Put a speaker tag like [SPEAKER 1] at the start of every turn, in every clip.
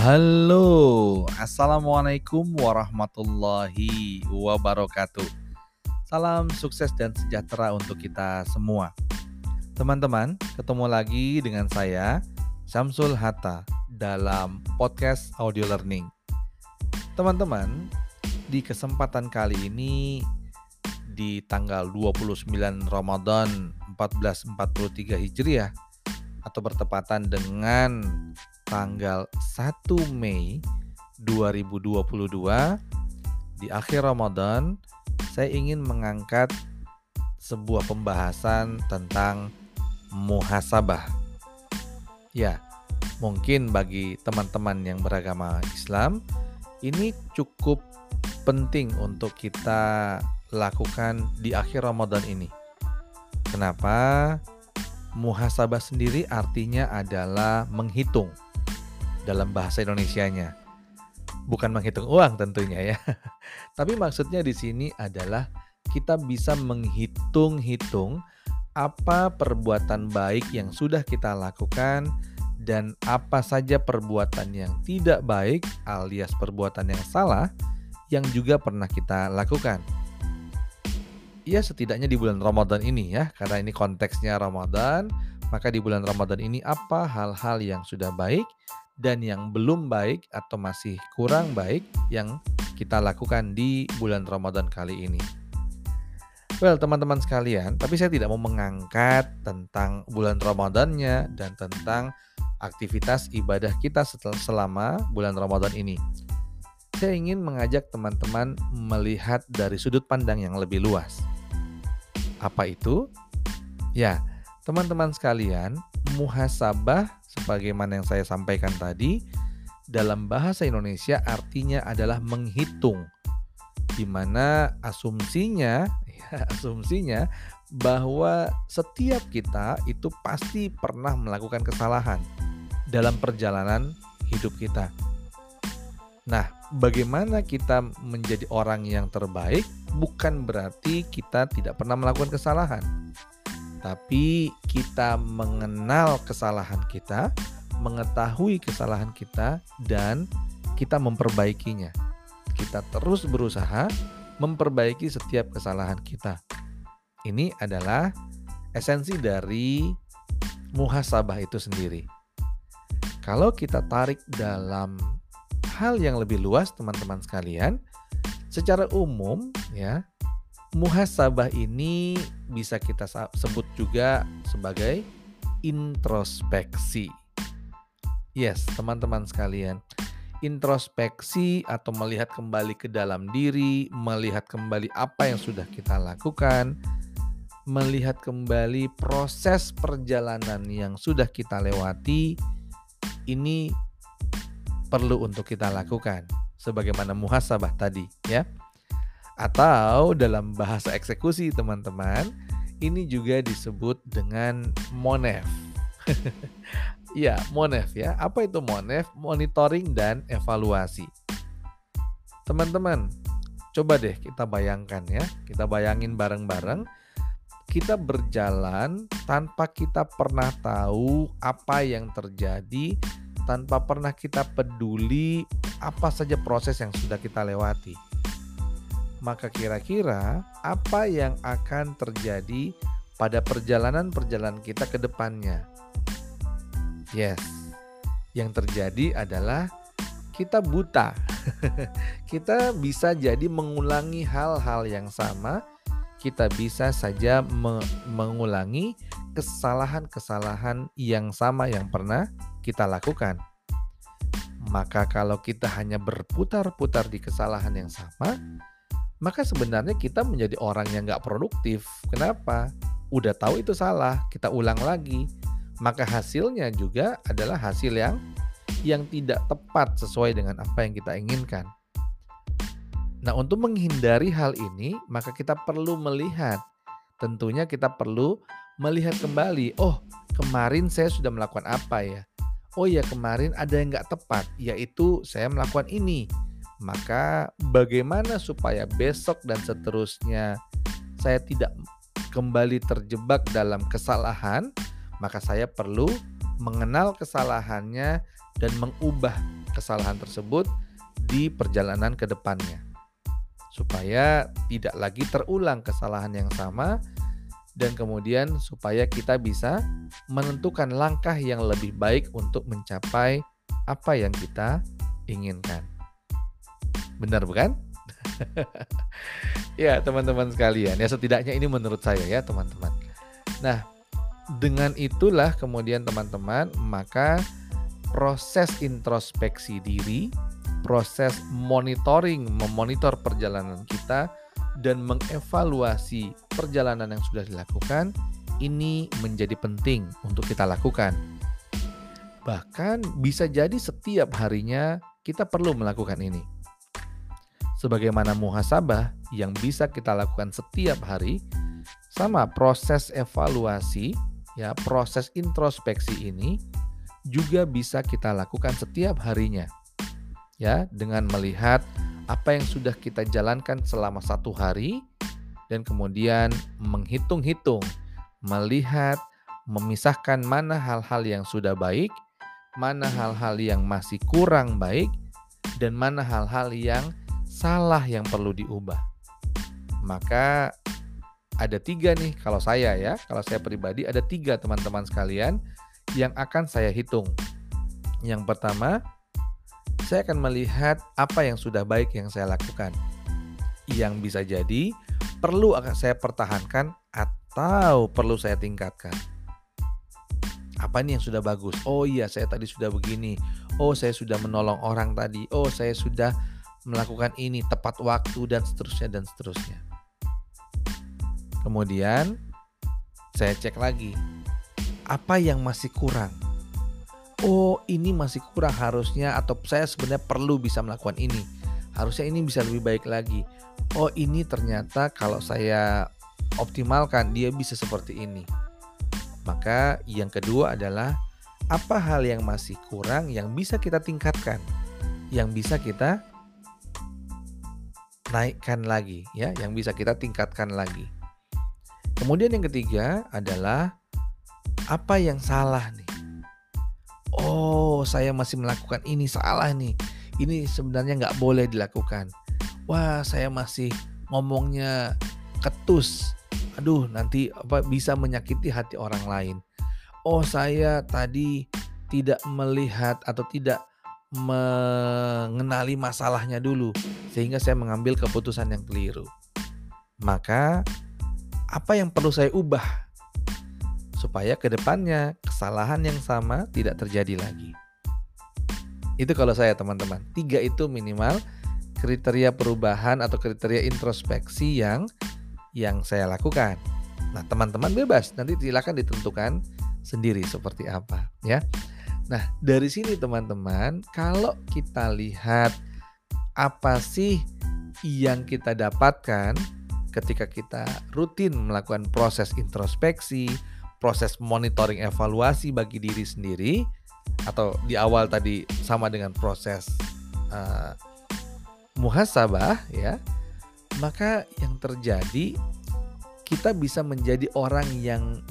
[SPEAKER 1] Halo, Assalamualaikum warahmatullahi wabarakatuh. Salam sukses dan sejahtera untuk kita semua. Teman-teman, ketemu lagi dengan saya, Samsul Hatta, dalam podcast audio learning. Teman-teman, di kesempatan kali ini, di tanggal 29 Ramadan 1443 Hijriah, atau bertepatan dengan tanggal 1 Mei 2022 di akhir Ramadan saya ingin mengangkat sebuah pembahasan tentang muhasabah. Ya, mungkin bagi teman-teman yang beragama Islam ini cukup penting untuk kita lakukan di akhir Ramadan ini. Kenapa? Muhasabah sendiri artinya adalah menghitung dalam bahasa Indonesianya. Bukan menghitung uang tentunya ya. Tapi maksudnya di sini adalah kita bisa menghitung-hitung apa perbuatan baik yang sudah kita lakukan dan apa saja perbuatan yang tidak baik alias perbuatan yang salah yang juga pernah kita lakukan. Ya setidaknya di bulan Ramadan ini ya, karena ini konteksnya Ramadan, maka di bulan Ramadan ini apa hal-hal yang sudah baik dan yang belum baik atau masih kurang baik yang kita lakukan di bulan Ramadan kali ini. Well, teman-teman sekalian, tapi saya tidak mau mengangkat tentang bulan Ramadannya dan tentang aktivitas ibadah kita selama bulan Ramadan ini. Saya ingin mengajak teman-teman melihat dari sudut pandang yang lebih luas. Apa itu? Ya, teman-teman sekalian, muhasabah sebagaimana yang saya sampaikan tadi dalam bahasa Indonesia artinya adalah menghitung di mana asumsinya ya, asumsinya bahwa setiap kita itu pasti pernah melakukan kesalahan dalam perjalanan hidup kita. Nah, bagaimana kita menjadi orang yang terbaik bukan berarti kita tidak pernah melakukan kesalahan tapi kita mengenal kesalahan kita, mengetahui kesalahan kita, dan kita memperbaikinya. Kita terus berusaha memperbaiki setiap kesalahan kita. Ini adalah esensi dari muhasabah itu sendiri. Kalau kita tarik dalam hal yang lebih luas, teman-teman sekalian, secara umum ya, muhasabah ini bisa kita sebut juga sebagai introspeksi. Yes, teman-teman sekalian, introspeksi atau melihat kembali ke dalam diri, melihat kembali apa yang sudah kita lakukan, melihat kembali proses perjalanan yang sudah kita lewati, ini perlu untuk kita lakukan sebagaimana muhasabah tadi ya. Atau dalam bahasa eksekusi teman-teman, ini juga disebut dengan MONEF. ya, MONEF ya. Apa itu MONEF? Monitoring dan evaluasi. Teman-teman, coba deh kita bayangkan ya. Kita bayangin bareng-bareng kita berjalan tanpa kita pernah tahu apa yang terjadi, tanpa pernah kita peduli apa saja proses yang sudah kita lewati maka kira-kira apa yang akan terjadi pada perjalanan-perjalanan kita ke depannya? Yes, yang terjadi adalah kita buta. kita bisa jadi mengulangi hal-hal yang sama. Kita bisa saja me mengulangi kesalahan-kesalahan yang sama yang pernah kita lakukan. Maka, kalau kita hanya berputar-putar di kesalahan yang sama, maka sebenarnya kita menjadi orang yang nggak produktif. Kenapa? Udah tahu itu salah, kita ulang lagi. Maka hasilnya juga adalah hasil yang yang tidak tepat sesuai dengan apa yang kita inginkan. Nah, untuk menghindari hal ini, maka kita perlu melihat. Tentunya kita perlu melihat kembali. Oh, kemarin saya sudah melakukan apa ya? Oh ya, kemarin ada yang nggak tepat, yaitu saya melakukan ini maka bagaimana supaya besok dan seterusnya saya tidak kembali terjebak dalam kesalahan, maka saya perlu mengenal kesalahannya dan mengubah kesalahan tersebut di perjalanan ke depannya. Supaya tidak lagi terulang kesalahan yang sama dan kemudian supaya kita bisa menentukan langkah yang lebih baik untuk mencapai apa yang kita inginkan. Benar bukan? ya, teman-teman sekalian. Ya setidaknya ini menurut saya ya, teman-teman. Nah, dengan itulah kemudian teman-teman, maka proses introspeksi diri, proses monitoring, memonitor perjalanan kita dan mengevaluasi perjalanan yang sudah dilakukan ini menjadi penting untuk kita lakukan. Bahkan bisa jadi setiap harinya kita perlu melakukan ini. Sebagaimana muhasabah yang bisa kita lakukan setiap hari, sama proses evaluasi ya, proses introspeksi ini juga bisa kita lakukan setiap harinya. Ya, dengan melihat apa yang sudah kita jalankan selama satu hari dan kemudian menghitung-hitung, melihat, memisahkan mana hal-hal yang sudah baik, mana hal-hal yang masih kurang baik, dan mana hal-hal yang salah yang perlu diubah. Maka ada tiga nih kalau saya ya, kalau saya pribadi ada tiga teman-teman sekalian yang akan saya hitung. Yang pertama, saya akan melihat apa yang sudah baik yang saya lakukan. Yang bisa jadi perlu akan saya pertahankan atau perlu saya tingkatkan. Apa nih yang sudah bagus? Oh iya, saya tadi sudah begini. Oh, saya sudah menolong orang tadi. Oh, saya sudah melakukan ini tepat waktu dan seterusnya dan seterusnya. Kemudian saya cek lagi apa yang masih kurang? Oh, ini masih kurang harusnya atau saya sebenarnya perlu bisa melakukan ini. Harusnya ini bisa lebih baik lagi. Oh, ini ternyata kalau saya optimalkan dia bisa seperti ini. Maka yang kedua adalah apa hal yang masih kurang yang bisa kita tingkatkan, yang bisa kita naikkan lagi ya, yang bisa kita tingkatkan lagi. Kemudian yang ketiga adalah apa yang salah nih? Oh, saya masih melakukan ini salah nih. Ini sebenarnya nggak boleh dilakukan. Wah, saya masih ngomongnya ketus. Aduh, nanti apa bisa menyakiti hati orang lain. Oh, saya tadi tidak melihat atau tidak mengenali masalahnya dulu sehingga saya mengambil keputusan yang keliru. Maka apa yang perlu saya ubah supaya ke depannya kesalahan yang sama tidak terjadi lagi. Itu kalau saya teman-teman. Tiga itu minimal kriteria perubahan atau kriteria introspeksi yang yang saya lakukan. Nah teman-teman bebas nanti silakan ditentukan sendiri seperti apa ya. Nah dari sini teman-teman kalau kita lihat apa sih yang kita dapatkan ketika kita rutin melakukan proses introspeksi, proses monitoring evaluasi bagi diri sendiri atau di awal tadi sama dengan proses uh, muhasabah ya maka yang terjadi kita bisa menjadi orang yang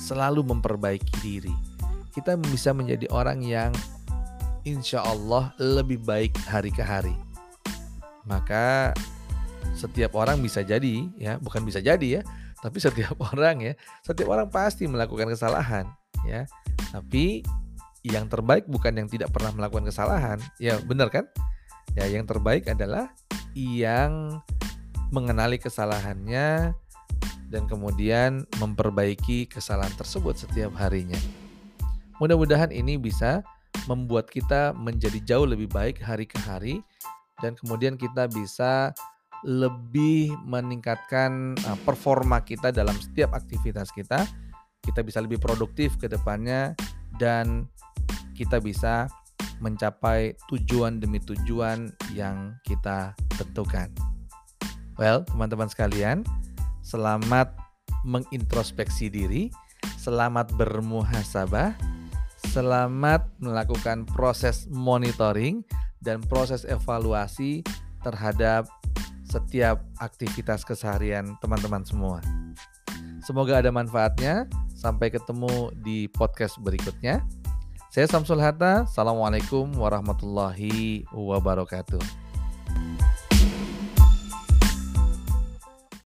[SPEAKER 1] selalu memperbaiki diri kita bisa menjadi orang yang insya Allah lebih baik hari ke hari maka setiap orang bisa jadi ya bukan bisa jadi ya tapi setiap orang ya, setiap orang pasti melakukan kesalahan ya. Tapi yang terbaik bukan yang tidak pernah melakukan kesalahan. Ya, benar kan? Ya, yang terbaik adalah yang mengenali kesalahannya dan kemudian memperbaiki kesalahan tersebut setiap harinya. Mudah-mudahan ini bisa membuat kita menjadi jauh lebih baik hari ke hari dan kemudian kita bisa lebih meningkatkan uh, performa kita dalam setiap aktivitas kita. Kita bisa lebih produktif ke depannya dan kita bisa mencapai tujuan demi tujuan yang kita tentukan. Well, teman-teman sekalian, selamat mengintrospeksi diri, selamat bermuhasabah, selamat melakukan proses monitoring dan proses evaluasi terhadap setiap aktivitas keseharian teman-teman semua. Semoga ada manfaatnya. Sampai ketemu di podcast berikutnya. Saya Samsul Hatta. Assalamualaikum warahmatullahi wabarakatuh.